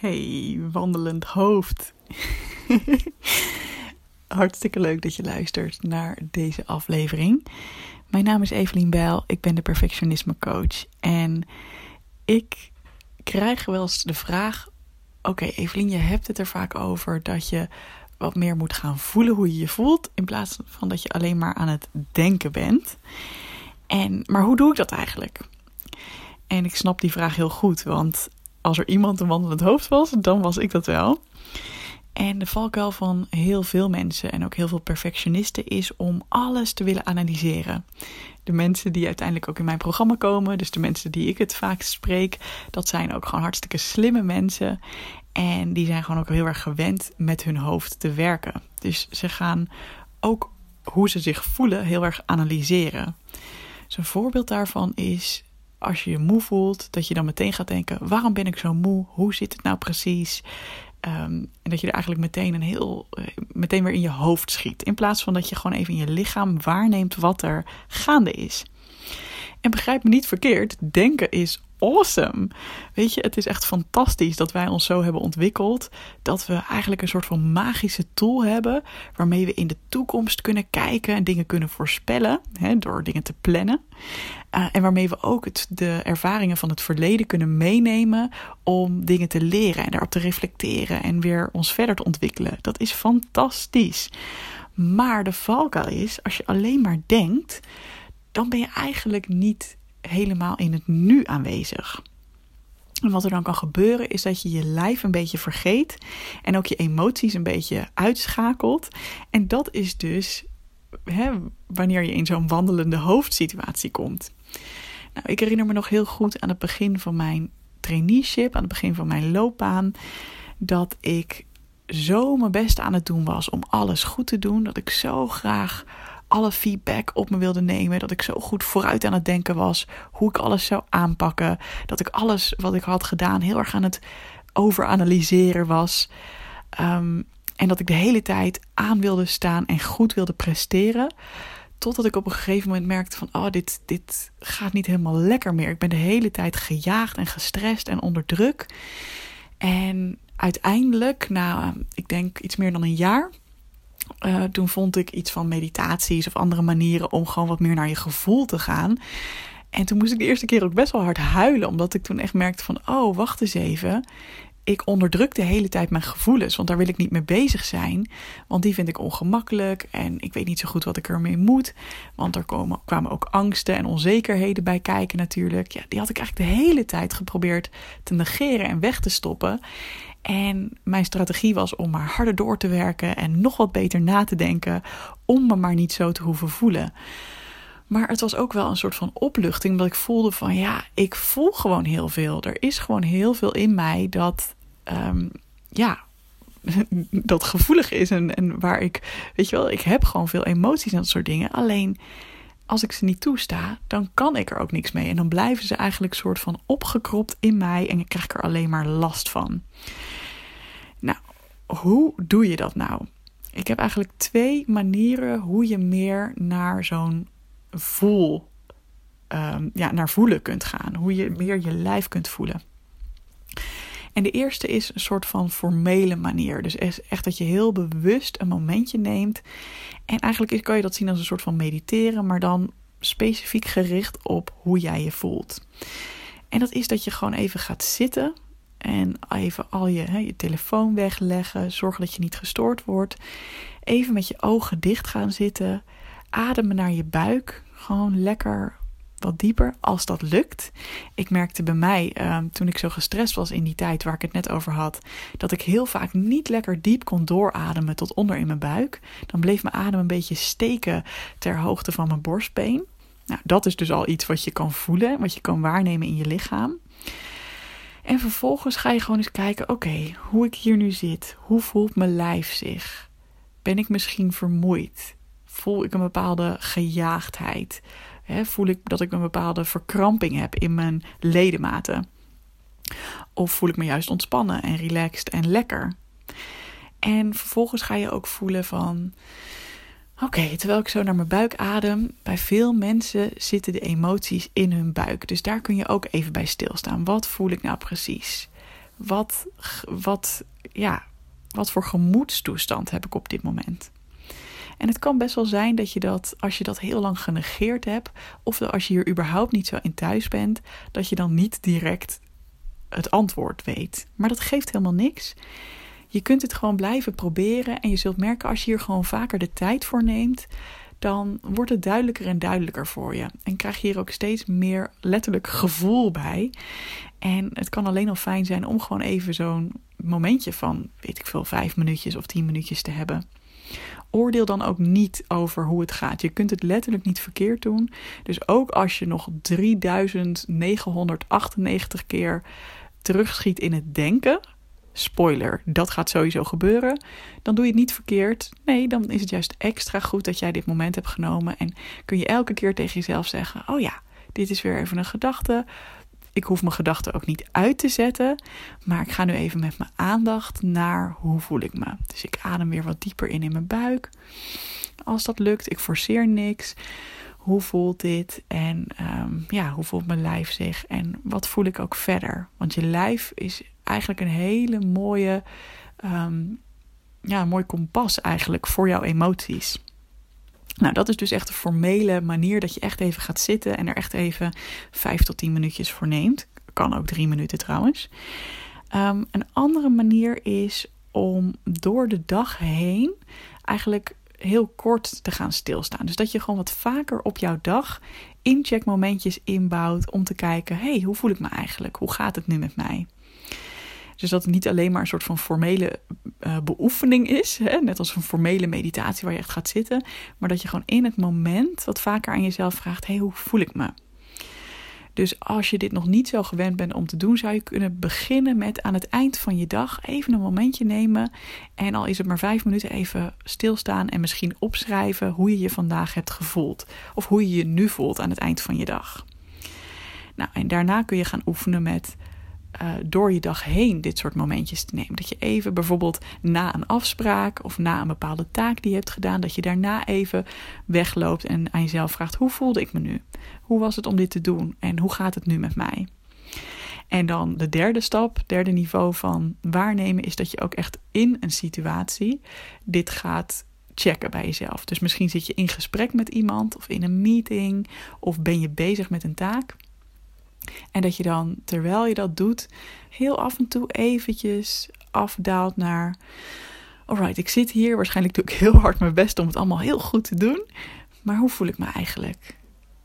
Hey, wandelend hoofd. Hartstikke leuk dat je luistert naar deze aflevering. Mijn naam is Evelien Bijl, ik ben de perfectionisme coach. En ik krijg wel eens de vraag: Oké, Evelien, je hebt het er vaak over dat je wat meer moet gaan voelen hoe je je voelt, in plaats van dat je alleen maar aan het denken bent. En, maar hoe doe ik dat eigenlijk? En ik snap die vraag heel goed, want als er iemand een wandelend hoofd was, dan was ik dat wel. En de valkuil van heel veel mensen en ook heel veel perfectionisten is om alles te willen analyseren. De mensen die uiteindelijk ook in mijn programma komen, dus de mensen die ik het vaakst spreek, dat zijn ook gewoon hartstikke slimme mensen. En die zijn gewoon ook heel erg gewend met hun hoofd te werken. Dus ze gaan ook hoe ze zich voelen heel erg analyseren. Dus een voorbeeld daarvan is als je je moe voelt, dat je dan meteen gaat denken: waarom ben ik zo moe? Hoe zit het nou precies? Ehm, en dat je er eigenlijk meteen een heel eh, meteen weer in je hoofd schiet. In plaats van dat je gewoon even in je lichaam waarneemt wat er gaande is. En begrijp me niet verkeerd, denken is awesome. Weet je, het is echt fantastisch dat wij ons zo hebben ontwikkeld. Dat we eigenlijk een soort van magische tool hebben. Waarmee we in de toekomst kunnen kijken en dingen kunnen voorspellen. Hè, door dingen te plannen. Uh, en waarmee we ook het, de ervaringen van het verleden kunnen meenemen. Om dingen te leren en daarop te reflecteren. En weer ons verder te ontwikkelen. Dat is fantastisch. Maar de valkuil is, als je alleen maar denkt. Dan ben je eigenlijk niet helemaal in het nu aanwezig. En wat er dan kan gebeuren is dat je je lijf een beetje vergeet en ook je emoties een beetje uitschakelt. En dat is dus hè, wanneer je in zo'n wandelende hoofdsituatie komt. Nou, ik herinner me nog heel goed aan het begin van mijn traineeship, aan het begin van mijn loopbaan, dat ik zo mijn best aan het doen was om alles goed te doen, dat ik zo graag alle feedback op me wilde nemen. Dat ik zo goed vooruit aan het denken was. Hoe ik alles zou aanpakken. Dat ik alles wat ik had gedaan heel erg aan het overanalyseren was. Um, en dat ik de hele tijd aan wilde staan en goed wilde presteren. Totdat ik op een gegeven moment merkte van, oh, dit, dit gaat niet helemaal lekker meer. Ik ben de hele tijd gejaagd en gestrest en onder druk. En uiteindelijk, na, ik denk iets meer dan een jaar, uh, toen vond ik iets van meditaties of andere manieren om gewoon wat meer naar je gevoel te gaan. En toen moest ik de eerste keer ook best wel hard huilen, omdat ik toen echt merkte van, oh, wacht eens even. Ik onderdruk de hele tijd mijn gevoelens, want daar wil ik niet mee bezig zijn. Want die vind ik ongemakkelijk en ik weet niet zo goed wat ik ermee moet. Want er komen, kwamen ook angsten en onzekerheden bij kijken natuurlijk. Ja, die had ik eigenlijk de hele tijd geprobeerd te negeren en weg te stoppen. En mijn strategie was om maar harder door te werken en nog wat beter na te denken, om me maar niet zo te hoeven voelen. Maar het was ook wel een soort van opluchting, dat ik voelde van ja, ik voel gewoon heel veel. Er is gewoon heel veel in mij dat, um, ja, dat gevoelig is en, en waar ik, weet je wel, ik heb gewoon veel emoties en dat soort dingen. Alleen als ik ze niet toesta, dan kan ik er ook niks mee. En dan blijven ze eigenlijk soort van opgekropt in mij en ik krijg er alleen maar last van. Nou, hoe doe je dat nou? Ik heb eigenlijk twee manieren hoe je meer naar zo'n voel, um, ja, naar voelen kunt gaan. Hoe je meer je lijf kunt voelen. En de eerste is een soort van formele manier. Dus echt dat je heel bewust een momentje neemt. En eigenlijk kan je dat zien als een soort van mediteren, maar dan specifiek gericht op hoe jij je voelt. En dat is dat je gewoon even gaat zitten en even al je, hè, je telefoon wegleggen. Zorgen dat je niet gestoord wordt. Even met je ogen dicht gaan zitten. Ademen naar je buik. Gewoon lekker wat dieper als dat lukt. Ik merkte bij mij, ehm, toen ik zo gestrest was in die tijd waar ik het net over had, dat ik heel vaak niet lekker diep kon doorademen tot onder in mijn buik. Dan bleef mijn adem een beetje steken ter hoogte van mijn borstbeen. Nou, dat is dus al iets wat je kan voelen, wat je kan waarnemen in je lichaam. En vervolgens ga je gewoon eens kijken: oké, hoe ik hier nu zit. Hoe voelt mijn lijf zich? Ben ik misschien vermoeid? Voel ik een bepaalde gejaagdheid? Voel ik dat ik een bepaalde verkramping heb in mijn ledematen? Of voel ik me juist ontspannen en relaxed en lekker? En vervolgens ga je ook voelen van. Oké, terwijl ik zo naar mijn buik adem, bij veel mensen zitten de emoties in hun buik. Dus daar kun je ook even bij stilstaan. Wat voel ik nou precies? Wat, wat, ja, wat voor gemoedstoestand heb ik op dit moment? En het kan best wel zijn dat je dat, als je dat heel lang genegeerd hebt, of als je hier überhaupt niet zo in thuis bent, dat je dan niet direct het antwoord weet. Maar dat geeft helemaal niks. Je kunt het gewoon blijven proberen en je zult merken als je hier gewoon vaker de tijd voor neemt, dan wordt het duidelijker en duidelijker voor je. En krijg je hier ook steeds meer letterlijk gevoel bij. En het kan alleen al fijn zijn om gewoon even zo'n momentje van, weet ik veel, vijf minuutjes of tien minuutjes te hebben. Oordeel dan ook niet over hoe het gaat. Je kunt het letterlijk niet verkeerd doen. Dus ook als je nog 3998 keer terugschiet in het denken, spoiler, dat gaat sowieso gebeuren, dan doe je het niet verkeerd. Nee, dan is het juist extra goed dat jij dit moment hebt genomen en kun je elke keer tegen jezelf zeggen: Oh ja, dit is weer even een gedachte. Ik hoef mijn gedachten ook niet uit te zetten, maar ik ga nu even met mijn aandacht naar hoe voel ik me. Dus ik adem weer wat dieper in in mijn buik. Als dat lukt, ik forceer niks. Hoe voelt dit? En um, ja, hoe voelt mijn lijf zich? En wat voel ik ook verder? Want je lijf is eigenlijk een hele mooie, um, ja, mooi kompas eigenlijk voor jouw emoties. Nou, dat is dus echt een formele manier dat je echt even gaat zitten en er echt even vijf tot tien minuutjes voor neemt. Kan ook drie minuten trouwens. Um, een andere manier is om door de dag heen eigenlijk heel kort te gaan stilstaan. Dus dat je gewoon wat vaker op jouw dag incheckmomentjes inbouwt om te kijken: hey, hoe voel ik me eigenlijk? Hoe gaat het nu met mij? Dus dat het niet alleen maar een soort van formele uh, beoefening is, hè? net als een formele meditatie waar je echt gaat zitten, maar dat je gewoon in het moment wat vaker aan jezelf vraagt: hey, hoe voel ik me? Dus als je dit nog niet zo gewend bent om te doen, zou je kunnen beginnen met aan het eind van je dag even een momentje nemen. En al is het maar vijf minuten even stilstaan en misschien opschrijven hoe je je vandaag hebt gevoeld. Of hoe je je nu voelt aan het eind van je dag. Nou, en daarna kun je gaan oefenen met uh, door je dag heen dit soort momentjes te nemen. Dat je even bijvoorbeeld na een afspraak of na een bepaalde taak die je hebt gedaan, dat je daarna even wegloopt en aan jezelf vraagt: hoe voelde ik me nu? Hoe was het om dit te doen? En hoe gaat het nu met mij? En dan de derde stap, derde niveau van waarnemen, is dat je ook echt in een situatie dit gaat checken bij jezelf. Dus misschien zit je in gesprek met iemand of in een meeting of ben je bezig met een taak. En dat je dan, terwijl je dat doet, heel af en toe eventjes afdaalt naar... Alright, ik zit hier. Waarschijnlijk doe ik heel hard mijn best om het allemaal heel goed te doen. Maar hoe voel ik me eigenlijk?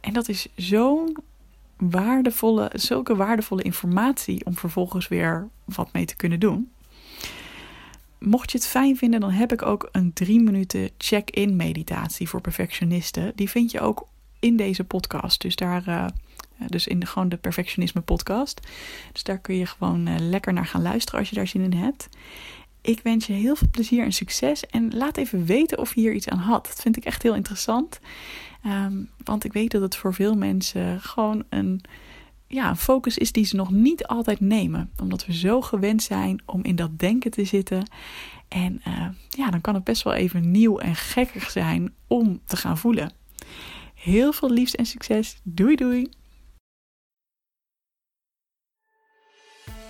En dat is zo'n waardevolle, zulke waardevolle informatie om vervolgens weer wat mee te kunnen doen. Mocht je het fijn vinden, dan heb ik ook een drie minuten check-in meditatie voor perfectionisten. Die vind je ook in deze podcast. Dus daar uh, dus in de, gewoon de Perfectionisme podcast. Dus daar kun je gewoon uh, lekker naar gaan luisteren als je daar zin in hebt. Ik wens je heel veel plezier en succes. En laat even weten of je hier iets aan had. Dat vind ik echt heel interessant. Um, want ik weet dat het voor veel mensen gewoon een, ja, focus is die ze nog niet altijd nemen. Omdat we zo gewend zijn om in dat denken te zitten. En uh, ja, dan kan het best wel even nieuw en gekkig zijn om te gaan voelen. Heel veel liefst en succes. Doei doei!